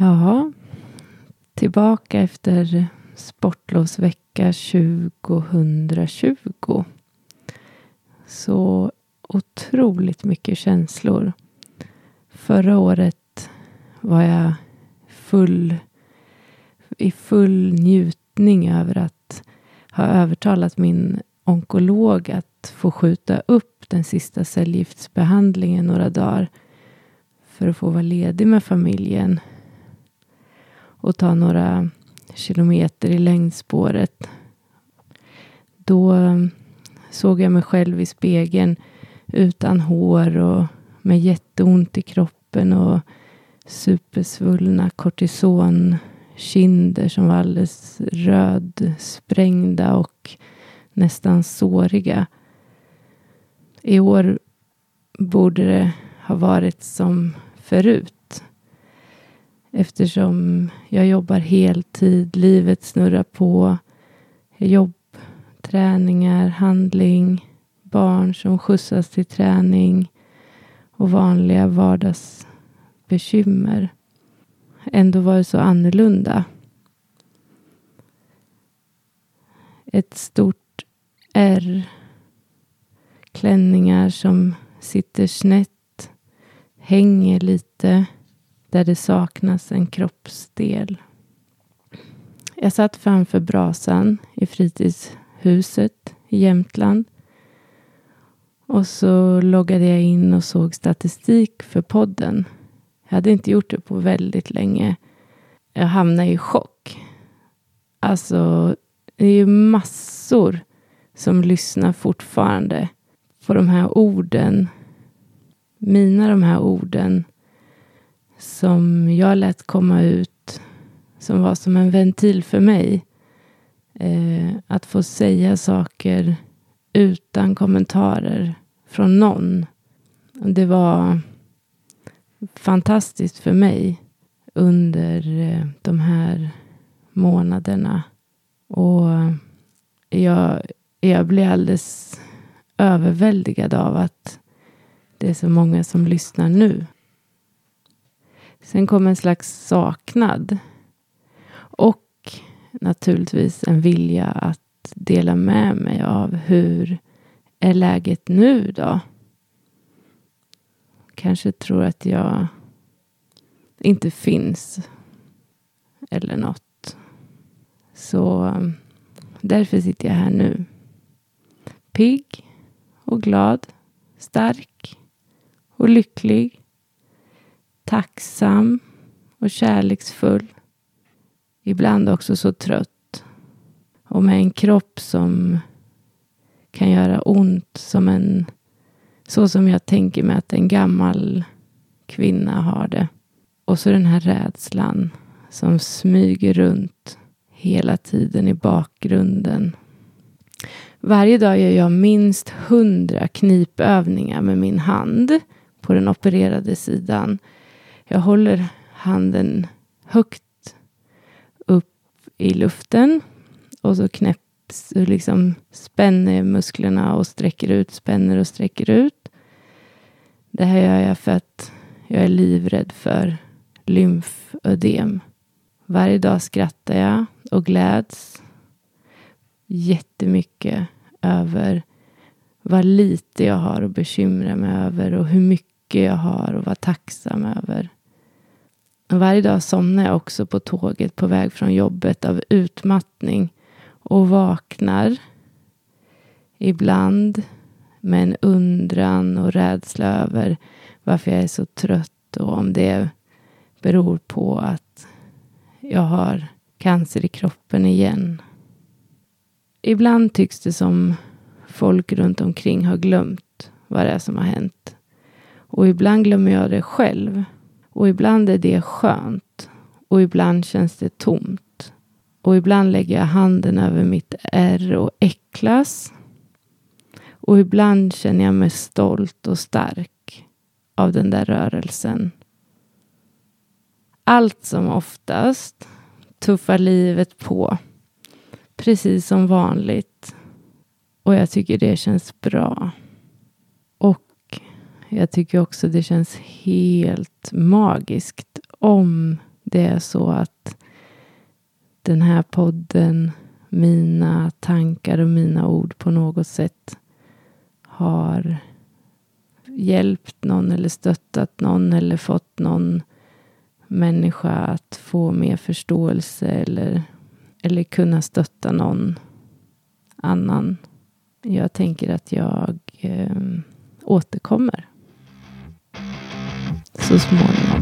Ja, tillbaka efter sportlovsvecka 2020. Så otroligt mycket känslor. Förra året var jag full i full njutning över att ha övertalat min onkolog att få skjuta upp den sista cellgiftsbehandlingen några dagar för att få vara ledig med familjen och ta några kilometer i längdspåret. Då eh, såg jag mig själv i spegeln utan hår och med jätteont i kroppen och supersvullna kortisonkinder som var alldeles rödsprängda och nästan såriga. I år borde det ha varit som förut. Eftersom jag jobbar heltid, livet snurrar på. Jobb, träningar, handling, barn som skjutsas till träning och vanliga vardagsbekymmer. Ändå var det så annorlunda. Ett stort R. Klänningar som sitter snett, hänger lite där det saknas en kroppsdel. Jag satt framför brasan i fritidshuset i Jämtland. Och så loggade jag in och såg statistik för podden. Jag hade inte gjort det på väldigt länge. Jag hamnade i chock. Alltså, det är ju massor som lyssnar fortfarande på de här orden. Mina de här orden som jag lät komma ut, som var som en ventil för mig. Eh, att få säga saker utan kommentarer från någon. Det var fantastiskt för mig under eh, de här månaderna. Och jag, jag blir alldeles överväldigad av att det är så många som lyssnar nu. Sen kom en slags saknad. Och naturligtvis en vilja att dela med mig av hur är läget nu då? Kanske tror att jag inte finns. Eller något. Så um, därför sitter jag här nu. Pigg och glad. Stark och lycklig tacksam och kärleksfull. Ibland också så trött. Och med en kropp som kan göra ont som en så som jag tänker mig att en gammal kvinna har det. Och så den här rädslan som smyger runt hela tiden i bakgrunden. Varje dag gör jag minst hundra knipövningar med min hand på den opererade sidan jag håller handen högt upp i luften och så knäpps, liksom spänner musklerna och sträcker ut, spänner och sträcker ut. Det här gör jag för att jag är livrädd för lymfödem. Varje dag skrattar jag och gläds jättemycket över vad lite jag har att bekymra mig över och hur mycket jag har att vara tacksam över. Varje dag somnar jag också på tåget på väg från jobbet av utmattning och vaknar ibland med en undran och rädsla över varför jag är så trött och om det beror på att jag har cancer i kroppen igen. Ibland tycks det som folk runt omkring har glömt vad det är som har hänt. Och ibland glömmer jag det själv. Och ibland är det skönt. Och ibland känns det tomt. Och ibland lägger jag handen över mitt ärr och äcklas. Och ibland känner jag mig stolt och stark av den där rörelsen. Allt som oftast tuffar livet på. Precis som vanligt. Och jag tycker det känns bra. Jag tycker också det känns helt magiskt om det är så att den här podden, mina tankar och mina ord på något sätt har hjälpt någon eller stöttat någon eller fått någon människa att få mer förståelse eller, eller kunna stötta någon annan. Jag tänker att jag eh, återkommer this morning.